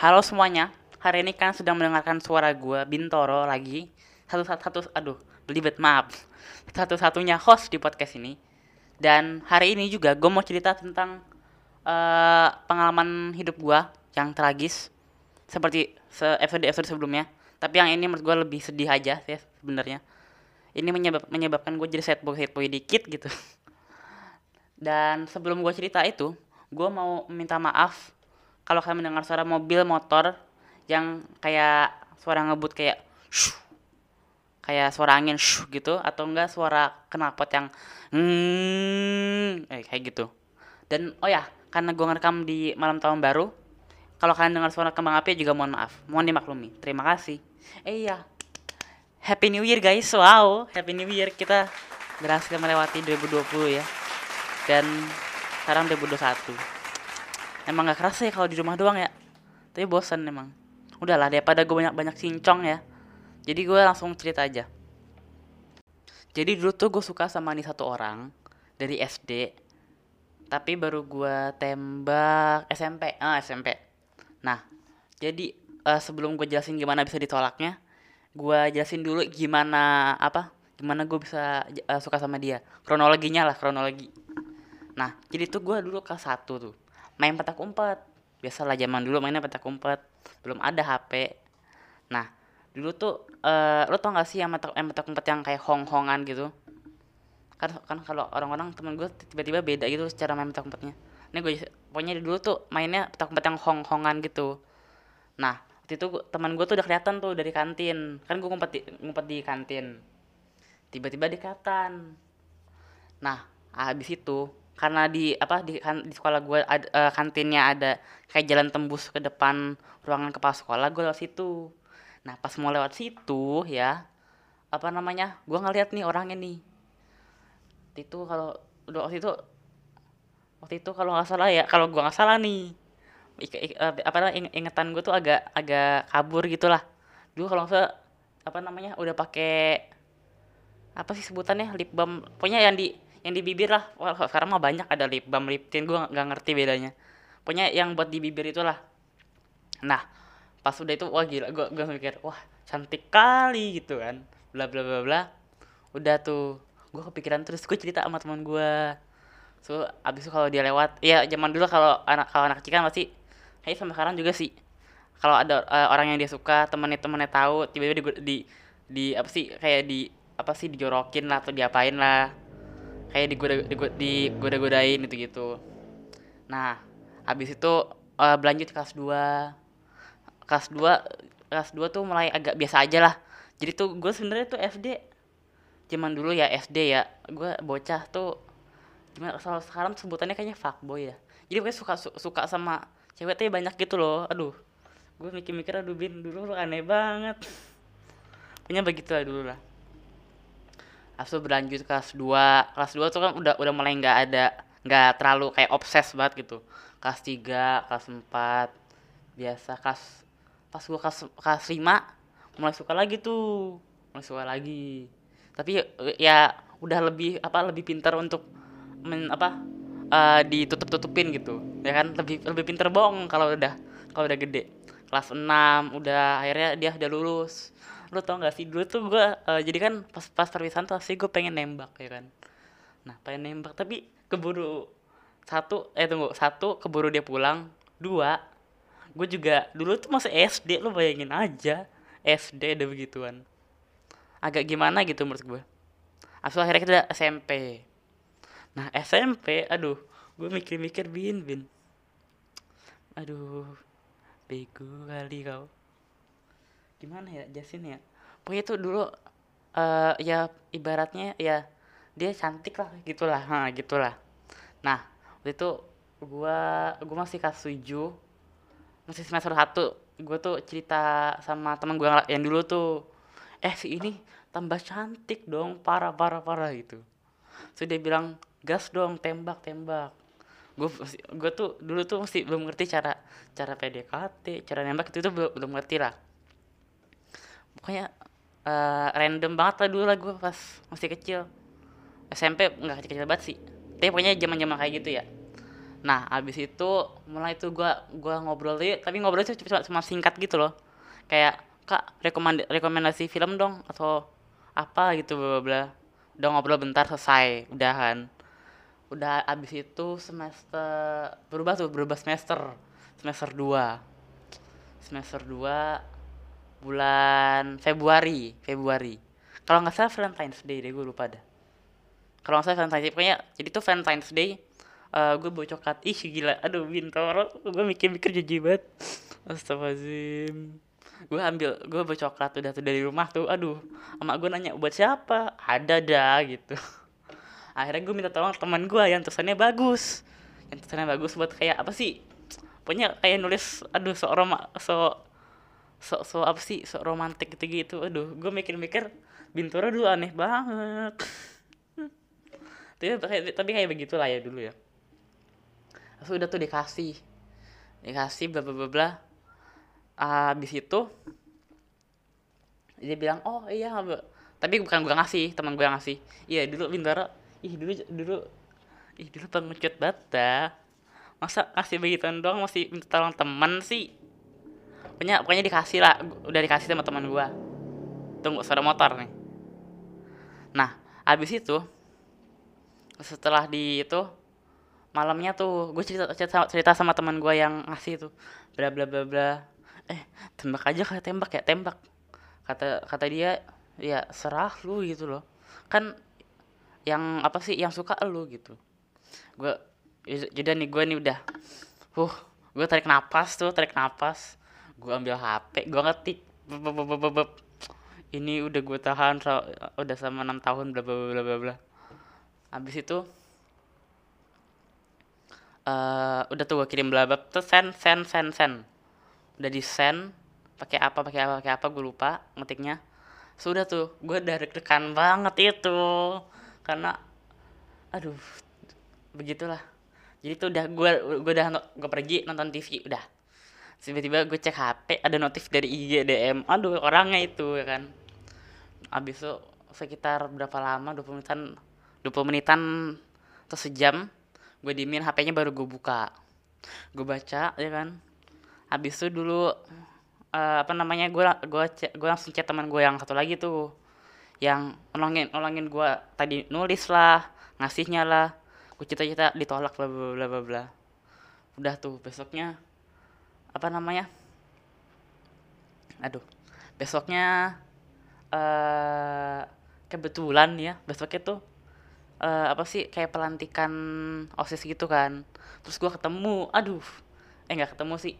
Halo semuanya, hari ini kan sedang mendengarkan suara gue Bintoro lagi. Satu satu, satu aduh belibet maaf. Satu satunya host di podcast ini. Dan hari ini juga gue mau cerita tentang uh, pengalaman hidup gue yang tragis. Seperti se episode episode sebelumnya. Tapi yang ini menurut gue lebih sedih aja sih sebenarnya. Ini menyebab menyebabkan gue jadi sad boy boy dikit gitu. Dan sebelum gue cerita itu gue mau minta maaf kalau kalian mendengar suara mobil motor yang kayak suara ngebut kayak shuh, kayak suara angin shuh, gitu atau enggak suara knalpot yang hmm, kayak gitu. Dan oh ya karena gue ngerekam di malam tahun baru kalau kalian dengar suara kembang api juga mohon maaf mohon dimaklumi. Terima kasih. Eh iya. Happy New Year guys. Wow Happy New Year. Kita berhasil melewati 2020 ya. Dan sekarang 2021 emang gak kerasa ya kalau di rumah doang ya. Tapi bosan emang. Udahlah daripada gue banyak banyak cincong ya. Jadi gue langsung cerita aja. Jadi dulu tuh gue suka sama nih satu orang dari SD tapi baru gue tembak SMP ah SMP nah jadi uh, sebelum gue jelasin gimana bisa ditolaknya gue jelasin dulu gimana apa gimana gue bisa uh, suka sama dia. Kronologinya lah kronologi. Nah jadi tuh gue dulu kelas satu tuh main petak umpet. Biasalah zaman dulu mainnya petak umpet. Belum ada HP nah dulu tuh uh, lo tau gak sih yang petak, yang petak umpet yang kayak hong-hongan gitu? Kan kan kalau orang-orang temen gue tiba-tiba beda gitu secara main petak umpetnya. Ini gue pokoknya dulu tuh mainnya petak umpet yang hong-hongan gitu. Nah waktu itu teman gue tuh udah kelihatan tuh dari kantin. Kan gue ngumpet di, ngumpet di kantin. Tiba-tiba dekatan nah habis itu karena di apa di kan di sekolah gue ada uh, kantinnya ada kayak jalan tembus ke depan ruangan kepala sekolah gue lewat situ. Nah pas mau lewat situ ya apa namanya gue ngeliat nih orangnya nih. Itu kalau udah waktu itu waktu itu kalau nggak salah ya kalau gue nggak salah nih ik, ik, uh, apa namanya ingetan gue tuh agak agak kabur gitulah. Dulu kalau nggak apa namanya udah pakai apa sih sebutannya lip balm pokoknya yang di yang di bibir lah. Wah, sekarang mah banyak ada lip balm lip tint. Gue nggak ngerti bedanya. Pokoknya yang buat di bibir itulah nah pas udah itu wah gila. Gue gue mikir wah cantik kali gitu kan. Bla bla bla bla. Udah tuh gue kepikiran terus. Gue cerita sama teman gue so abis itu kalau dia lewat ya zaman dulu kalau anak kalau anak kecil kan pasti kayak sama sekarang juga sih. Kalau ada uh, orang yang dia suka temennya temennya tahu tiba-tiba di, di di apa sih kayak di apa sih dijorokin lah atau diapain lah kayak digoda digoda godain gitu gitu nah habis itu uh, berlanjut kelas 2 kelas 2 kelas 2 tuh mulai agak biasa aja lah. Jadi tuh gue sebenarnya tuh SD zaman dulu ya SD ya. Gue bocah tuh gimana kalau sekarang sebutannya kayaknya fuckboy ya. Jadi gue suka su suka sama cewek tuh banyak gitu loh. Aduh gue mikir-mikir aduh bin dulu aneh banget. Punya begitu lah dulu lah Habis itu berlanjut kelas 2 kelas 2 tuh kan udah udah mulai nggak ada nggak terlalu kayak obses banget gitu. Kelas 3 kelas 4 biasa. Kelas pas gua kelas kelas 5 mulai suka lagi tuh. Mulai suka lagi. Tapi ya udah lebih apa lebih pintar untuk men, apa uh, ditutup tutupin gitu. Ya kan? Lebih lebih pintar bohong kalau udah kalau udah gede. Kelas 6 udah akhirnya dia udah lulus lu tau gak sih dulu tuh gue uh, jadi kan pas pas perpisahan tuh sih gue pengen nembak ya kan? Nah pengen nembak tapi keburu satu eh tunggu satu keburu dia pulang. Dua gue juga dulu tuh masih SD lu bayangin aja SD ada begituan. Agak gimana gitu menurut gue Asal akhirnya kita SMP nah SMP aduh gue mikir-mikir bin bin. Aduh bego kali kau gimana ya Jasin ya? Pokoknya itu dulu uh, ya ibaratnya ya dia cantik lah gitulah. Ha gitulah. Nah waktu itu gua gua masih kelas tujuh masih semester satu. Gua tuh cerita sama teman gua yang dulu tuh eh si ini tambah cantik dong parah parah parah gitu. So dia bilang gas dong tembak tembak. Gue gue tuh dulu tuh masih belum ngerti cara cara PDKT cara nembak itu tuh belum belum ngerti lah pokoknya uh, random banget lah dulu lah gue pas masih kecil. SMP nggak kecil-kecil banget sih. Tapi pokoknya zaman-zaman kayak gitu ya. Nah abis itu mulai itu gua gua ngobrol tuh tapi ngobrol itu cuma, cuma singkat gitu loh. Kayak kak rekomend rekomendasi film dong atau apa gitu bla bla udah ngobrol bentar selesai. Udahan udah abis itu semester berubah tuh berubah semester. Semester 2 semester 2 bulan Februari Februari. Kalau nggak salah Valentine's Day deh gue lupa dah. Kalau nggak salah Valentine's Day pokoknya jadi tuh Valentine's Day uh, gue bawa coklat ih gila. Aduh bintoro gue mikir-mikir jijik banget. Astagfirullahaladzim. Gue ambil gue bawa coklat udah tuh dari rumah tuh aduh emak gue nanya buat siapa? Ada dah gitu. Akhirnya gue minta tolong teman gue yang tulisannya bagus. Yang tulisannya bagus buat kayak apa sih? Punya kayak nulis aduh so roma so so so apa sih? So romantis gitu gitu aduh gue mikir-mikir Bintoro dulu aneh banget. Tapi tapi kayak begitulah ya dulu ya. Terus udah tuh dikasih. Dikasih bla bla bla bla. Habis itu dia bilang oh iya tapi bukan gue ngasih teman gue ngasih. Iya dulu Bintoro ih dulu dulu ih dulu pengecut banget masa kasih begituan doang masih minta tolong teman sih pokoknya pokoknya dikasih lah udah dikasih sama teman gua. Tunggu suara motor nih. Nah abis itu setelah di itu malamnya tuh gue cerita cerita, cerita sama teman gue yang ngasih tuh bla bla bla bla. Eh tembak aja kayak tembak ya tembak. Kata kata dia ya serah lu gitu loh. Kan yang apa sih yang suka lu gitu. Gue jadi nih gue nih udah. Uh gue tarik napas tuh tarik napas gue ambil hp gue ngetik. Ini udah gue tahan udah sama enam tahun bla bla bla bla bla. Habis itu uh, udah tuh gue kirim bla bla terus send send send send udah di send pakai apa pakai apa pakai apa gue lupa ngetiknya. Sudah tuh gue udah deg-degan banget itu. Karena aduh begitulah. Jadi tuh udah gue gue udah gue pergi nonton TV udah tiba-tiba gue cek HP ada notif dari IG DM aduh orangnya itu ya kan. Abis itu sekitar berapa lama 20 menitan 20 menitan atau sejam gue dimin HP-nya baru gue buka. Gue baca ya kan. Abis itu dulu uh, apa namanya gue gue gue langsung chat teman gue yang satu lagi tuh. Yang nolongin nolongin gue tadi nulis lah ngasihnya lah. Aku cita-cita ditolak bla bla bla bla. Udah tuh besoknya apa namanya aduh besoknya uh, kebetulan ya besoknya tuh uh, apa sih kayak pelantikan osis gitu kan. Terus gue ketemu aduh eh nggak ketemu sih.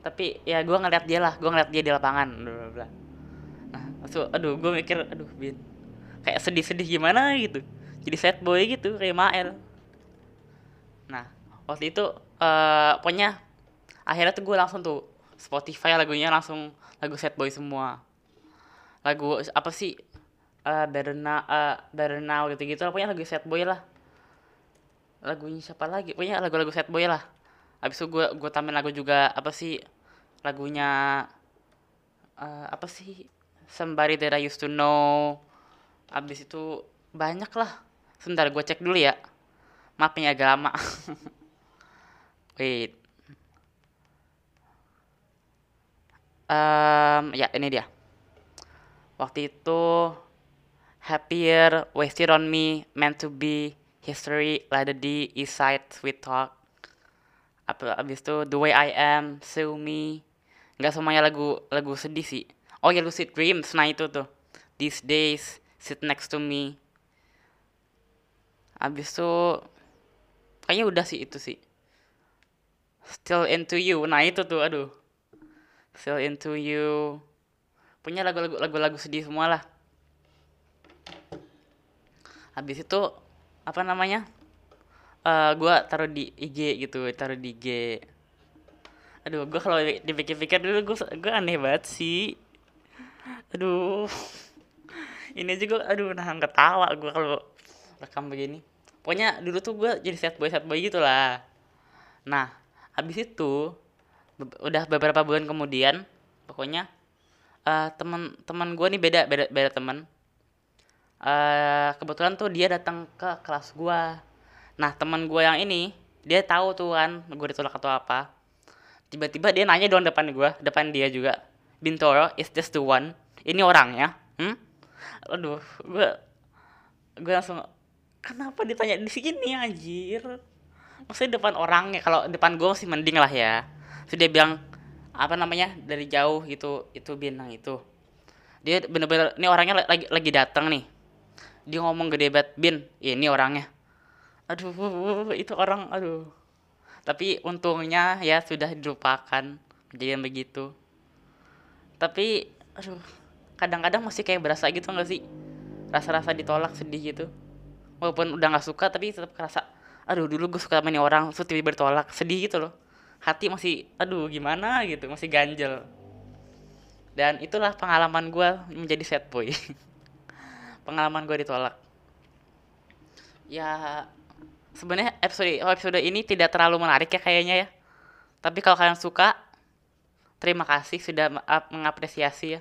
Tapi ya gue ngeliat dia lah gue ngeliat dia di lapangan bla bla nah so, aduh gue mikir aduh bin kayak sedih-sedih gimana gitu. Jadi sad boy gitu kayak Mael. Nah waktu itu uh, pokoknya akhirnya tuh gue langsung tuh Spotify lagunya langsung lagu sad boy semua. Lagu apa sih? Uh, Better Now, uh, Better Now gitu gitu pokoknya lagu sad boy lah. Lagunya siapa lagi? Pokoknya lagu-lagu sad boy lah. Abis itu gue gue tambahin lagu juga apa sih? Lagunya uh, apa sih? Somebody That I Used to Know. Abis itu banyak lah. Sebentar gue cek dulu ya. Maaf ini agak lama. Wait. Um, ya ini dia. Waktu itu Happier, Wasted on Me, Meant to Be, History, Lada D, East Side, Sweet Talk. Apa abis itu The Way I Am, Sue Me. Enggak semuanya lagu lagu sedih sih. Oh ya Lucid Dreams, nah itu tuh. These Days, Sit Next to Me abis itu kayaknya udah sih itu sih still into you nah itu tuh aduh still into you. Punya lagu-lagu lagu-lagu sedih semua lah habis itu apa namanya? Uh, eh, gue taruh di IG gitu taruh di IG aduh gue kalau dipikir-pikir dulu gue gue aneh banget sih. Aduh. Ini aja gue aduh nah ketawa gue kalau rekam begini. Pokoknya dulu tuh gue jadi set boy set boy gitu lah. Nah habis itu udah beberapa bulan kemudian pokoknya uh, teman teman gue nih beda beda beda teman uh, kebetulan tuh dia datang ke kelas gue nah teman gue yang ini dia tahu tuh kan gue ditolak atau apa. Tiba-tiba dia nanya dong depan gue depan dia juga. Bintoro is this the one. Ini orangnya hmm? Aduh gue gue langsung kenapa ditanya di sini anjir? Maksudnya depan orangnya kalau depan gue masih mending lah ya terus dia bilang apa namanya? Dari jauh gitu itu bintang itu. Dia bener-bener ini orangnya lagi lagi datang nih. Dia ngomong gede banget bin ini orangnya. Aduh itu orang aduh. Tapi untungnya ya sudah dilupakan kejadian begitu. Tapi aduh kadang-kadang masih kayak berasa gitu nggak sih? Rasa-rasa ditolak sedih gitu. Walaupun udah nggak suka tapi tetap kerasa aduh dulu gue suka sama ini orang terus tiba-tiba bertolak sedih gitu loh hati masih aduh gimana? gitu masih ganjel. Dan itulah pengalaman gue menjadi sad boy. Pengalaman gue ditolak. Ya sebenarnya episode episode ini tidak terlalu menarik ya kayaknya ya. Tapi kalau kalian suka terima kasih sudah mengapresiasi ya.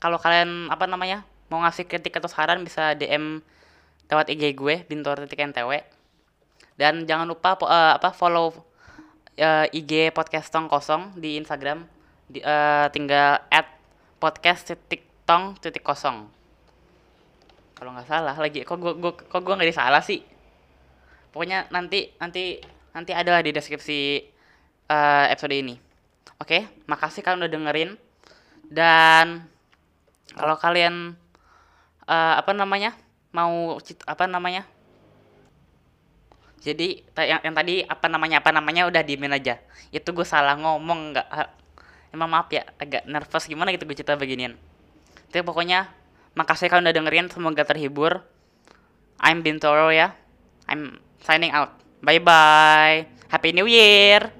Kalau kalian apa namanya mau ngasih kritik atau saran bisa DM lewat IG gue bintor.ntw dan jangan lupa uh, apa follow uh, eh, IG podcast tong kosong di Instagram. Di, uh, tinggal add podcast titik tong titik kosong. Kalau nggak salah lagi kok gue, gue kok gue nggak salah sih? Pokoknya nanti nanti nanti ada di deskripsi uh, episode ini. Oke makasih kalian udah dengerin. Dan kalau kalian uh, apa namanya? Mau apa namanya jadi yang, yang tadi apa namanya apa namanya udah diemin aja. Itu gue salah ngomong nggak emang maaf ya agak nervous gimana gitu gue cerita beginian. Tapi pokoknya makasih kalian udah dengerin semoga terhibur. I'm Bintoro ya. I'm signing out. Bye bye happy new year